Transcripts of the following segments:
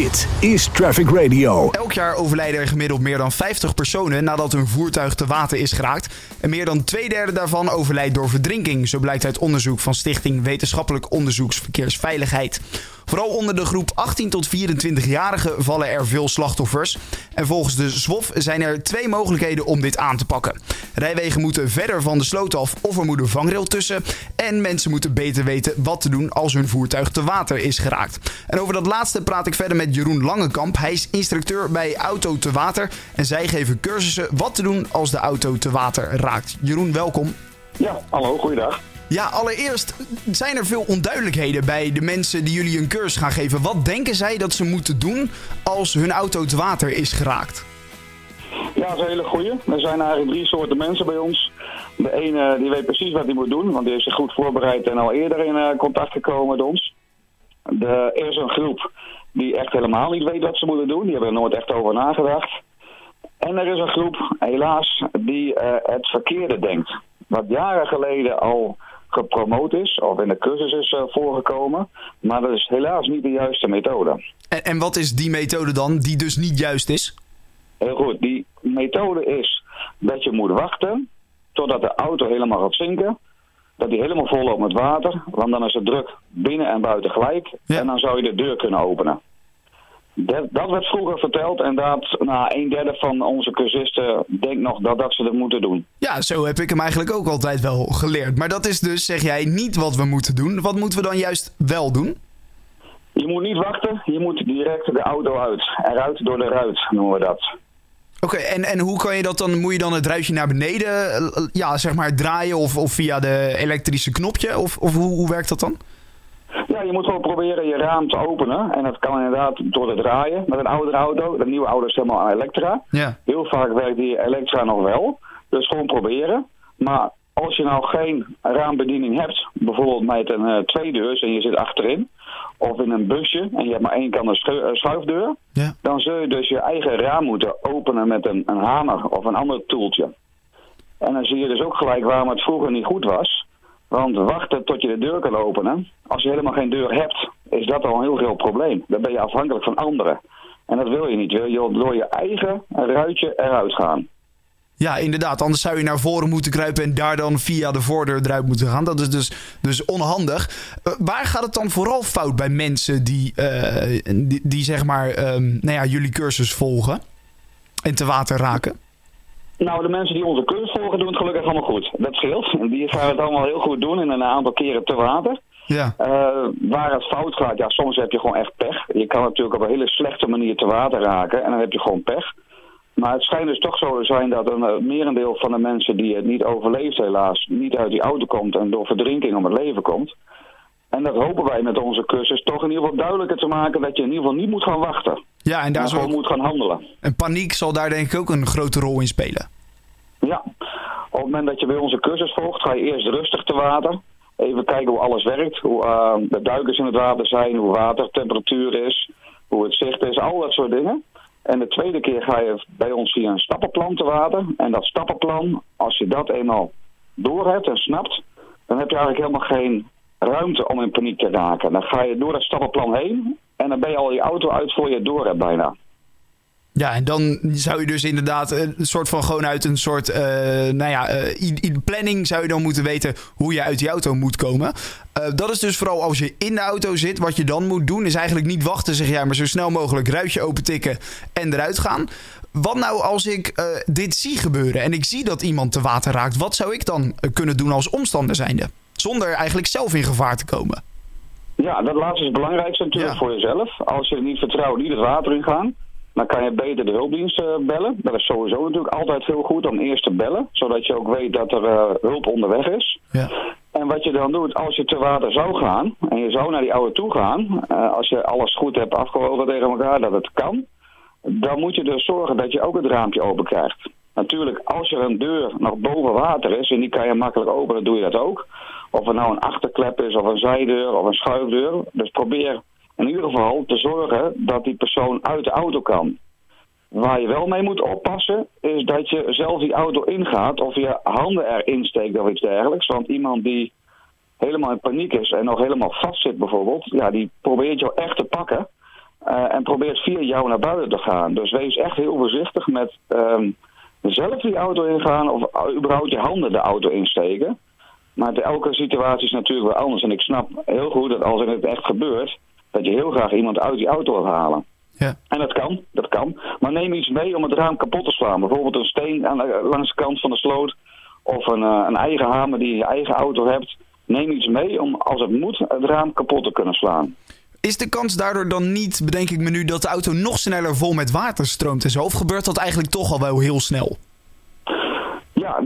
Dit is Traffic Radio. Elk jaar overlijden er gemiddeld meer dan 50 personen nadat hun voertuig te water is geraakt. En meer dan twee derde daarvan overlijdt door verdrinking. Zo blijkt uit onderzoek van Stichting Wetenschappelijk Onderzoeksverkeersveiligheid. Vooral onder de groep 18 tot 24-jarigen vallen er veel slachtoffers. En volgens de SWOF zijn er twee mogelijkheden om dit aan te pakken. Rijwegen moeten verder van de sloot af of er moet een vangrail tussen. En mensen moeten beter weten wat te doen als hun voertuig te water is geraakt. En over dat laatste praat ik verder met Jeroen Langekamp. Hij is instructeur bij Auto te Water. En zij geven cursussen wat te doen als de auto te water raakt. Jeroen, welkom. Ja, hallo, goeiedag. Ja, allereerst zijn er veel onduidelijkheden bij de mensen die jullie een cursus gaan geven. Wat denken zij dat ze moeten doen als hun auto te water is geraakt? Ja, dat is een hele goeie. Er zijn eigenlijk drie soorten mensen bij ons. De ene die weet precies wat hij moet doen, want die is zich goed voorbereid en al eerder in eh, contact gekomen met ons. De, er is een groep die echt helemaal niet weet wat ze moeten doen. Die hebben er nooit echt over nagedacht. En er is een groep, helaas, die uh, het verkeerde denkt. Wat jaren geleden al gepromoot is of in de cursus is uh, voorgekomen. Maar dat is helaas niet de juiste methode. En, en wat is die methode dan die dus niet juist is? Heel goed, die methode is dat je moet wachten totdat de auto helemaal gaat zinken. Dat die helemaal vol loopt met water, want dan is de druk binnen en buiten gelijk. Ja. En dan zou je de deur kunnen openen. Dat, dat werd vroeger verteld en dat nou, een derde van onze cursisten denkt nog dat, dat ze dat moeten doen. Ja, zo heb ik hem eigenlijk ook altijd wel geleerd. Maar dat is dus, zeg jij, niet wat we moeten doen. Wat moeten we dan juist wel doen? Je moet niet wachten, je moet direct de auto uit. Eruit door de ruit noemen we dat. Oké, en, en hoe kan je dat dan? Moet je dan het ruitje naar beneden, eh, ja, zeg maar, draaien of, of via de elektrische knopje? Of, of hoe, hoe werkt dat dan? Ja, je moet gewoon proberen je raam te openen. En dat kan inderdaad door te draaien met een oudere auto. De nieuwe auto is helemaal aan Elektra. Ja. Heel vaak werkt die Elektra nog wel. Dus gewoon proberen. Maar als je nou geen raambediening hebt, bijvoorbeeld met een uh, tweedeurs en je zit achterin, of in een busje en je hebt maar één kant een schu- uh, schuifdeur, Ja. dan zul je dus je eigen raam moeten openen met een, een hamer of een ander toeltje. En dan zie je dus ook gelijk waarom het vroeger niet goed was. Want wachten tot je de deur kan openen, als je helemaal geen deur hebt, is dat al een heel groot probleem. Dan ben je afhankelijk van anderen. En dat wil je niet. Wil je door je eigen ruitje eruit gaan. Ja, inderdaad. Anders zou je naar voren moeten kruipen en daar dan via de voordeur eruit moeten gaan. Dat is dus, dus onhandig. Uh, waar gaat het dan vooral fout bij mensen die, uh, die, zeg maar, um, nou ja, jullie cursus volgen en te water raken? Nou, de mensen die onze cursus volgen doen het gelukkig allemaal goed. Dat scheelt. Die gaan het allemaal heel goed doen en een aantal keren te water. Ja. Uh, waar het fout gaat, ja, soms heb je gewoon echt pech. Je kan natuurlijk op een hele slechte manier te water raken en dan heb je gewoon pech. Maar het schijnt dus toch zo te zijn dat een uh, merendeel van de mensen die het niet overleeft helaas, niet uit die auto komt en door verdrinking om het leven komt. En dat hopen wij met onze cursus toch in ieder geval duidelijker te maken dat je in ieder geval niet moet gaan wachten. Ja, en daar moet gaan handelen. En paniek zal daar denk ik ook een grote rol in spelen. Ja, op het moment dat je bij onze cursus volgt, ga je eerst rustig te water. Even kijken hoe alles werkt, hoe uh, de duikers in het water zijn, hoe watertemperatuur is, hoe het zicht is, al dat soort dingen. En de tweede keer ga je bij ons via een stappenplan te water. En dat stappenplan, als je dat eenmaal door hebt en snapt, dan heb je eigenlijk helemaal geen ruimte om in paniek te raken. Dan ga je door dat stappenplan heen en dan ben je al je auto uit voor je door hebt bijna. Ja, en dan zou je dus inderdaad een soort van gewoon uit een soort, uh, nou ja, uh, planning zou je dan moeten weten hoe je uit die auto moet komen. Uh, dat is dus vooral als je in de auto zit. Wat je dan moet doen is eigenlijk niet wachten, zeg jij, maar zo snel mogelijk ruitje open tikken en eruit gaan. Wat nou als ik dit zie gebeuren en ik zie dat iemand te water raakt, wat zou ik dan kunnen doen als omstander zijnde? Zonder eigenlijk zelf in gevaar te komen. Ja, dat laatste is het belangrijkste natuurlijk ja. voor jezelf. Als je niet vertrouwt, niet het water in gaan. Dan kan je beter de hulpdienst uh, bellen. Dat is sowieso natuurlijk altijd heel goed om eerst te bellen. Zodat je ook weet dat er uh, hulp onderweg is. Ja. En wat je dan doet, als je te water zou gaan en je zou naar die oude toe gaan. Uh, als je alles goed hebt afgewogen tegen elkaar dat het kan. Dan moet je dus zorgen dat je ook het raampje open krijgt. Natuurlijk, als er een deur nog boven water is en die kan je makkelijk openen, doe je dat ook. Of er nou een achterklep is of een zijdeur of een schuifdeur. Dus probeer in ieder geval te zorgen dat die persoon uit de auto kan. Waar je wel mee moet oppassen, is dat je zelf die auto ingaat of je handen erin steekt of iets dergelijks. Want iemand die helemaal in paniek is en nog helemaal vast zit bijvoorbeeld, ja, die probeert jou echt te pakken. eh, en probeert via jou naar buiten te gaan. Dus wees echt heel voorzichtig met ehm, zelf die auto ingaan of überhaupt je handen de auto insteken. Maar elke situatie is natuurlijk wel anders. En ik snap heel goed dat als het echt gebeurt, dat je heel graag iemand uit die auto wil halen. Ja. En dat kan, dat kan. Maar neem iets mee om het raam kapot te slaan. Bijvoorbeeld een steen aan de, langs de kant van de sloot. Of een, eh, een eigen hamer die je eigen auto hebt. Neem iets mee om, als het moet, het raam kapot te kunnen slaan. Is de kans daardoor dan niet, bedenk ik me nu, dat de auto nog sneller vol met water stroomt en zo? Of gebeurt dat eigenlijk toch al wel heel snel? Ja,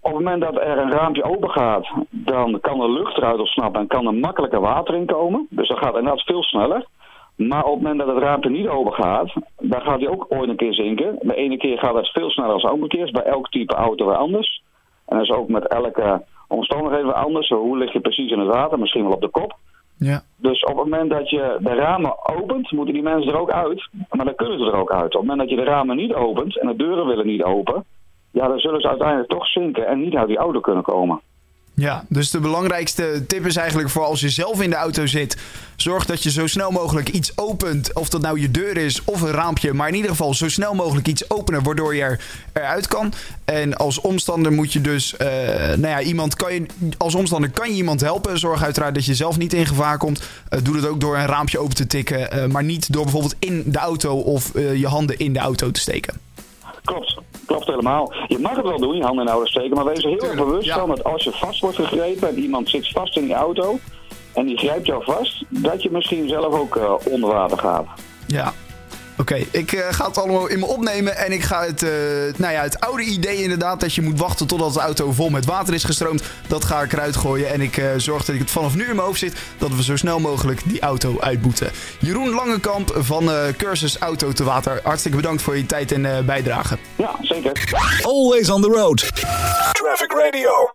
op het moment dat er een raampje open gaat, dan kan de lucht eruit ontsnappen en kan er makkelijker water in komen. Dus dat gaat inderdaad veel sneller. Maar op het moment dat het raampje niet open gaat, dan gaat hij ook ooit een keer zinken. De ene keer gaat het veel sneller dan de andere keer. bij elk type auto weer anders. En dat is ook met elke omstandigheid weer anders. Hoe lig je precies in het water? Misschien wel op de kop. Ja. Dus op het moment dat je de ramen opent, moeten die mensen er ook uit. Maar dan kunnen ze er ook uit. Op het moment dat je de ramen niet opent en de deuren willen niet open, ja, dan zullen ze uiteindelijk toch zinken en niet uit die auto kunnen komen. Ja, dus de belangrijkste tip is eigenlijk voor als je zelf in de auto zit. Zorg dat je zo snel mogelijk iets opent. Of dat nou je deur is of een raampje. Maar in ieder geval zo snel mogelijk iets openen waardoor je er, eruit kan. En als omstander moet je dus. Uh, nou ja, iemand kan je. Als omstander kan je iemand helpen. Zorg uiteraard dat je zelf niet in gevaar komt. Uh, doe dat ook door een raampje open te tikken. Uh, maar niet door bijvoorbeeld in de auto of je handen in de auto te steken. Klopt, klopt helemaal. Je mag het wel doen, je handen in de auto steken, maar wees er heel erg bewust ja. van dat als je vast wordt gegrepen en iemand zit vast in die auto en die grijpt jou vast, dat je misschien zelf ook uh, onder water gaat. Ja. Oké, okay, ik uh, ga het allemaal in me opnemen en ik ga het, uh, nou ja, het oude idee inderdaad dat je moet wachten totdat de auto vol met water is gestroomd, dat ga ik eruit gooien en ik uh, zorg dat ik het vanaf nu in mijn hoofd zit dat we zo snel mogelijk die auto uitboeten. Jeroen Langekamp van Cursus Auto te Water, hartstikke bedankt voor je tijd en bijdrage. Ja, zeker. Always on the road. Traffic Radio.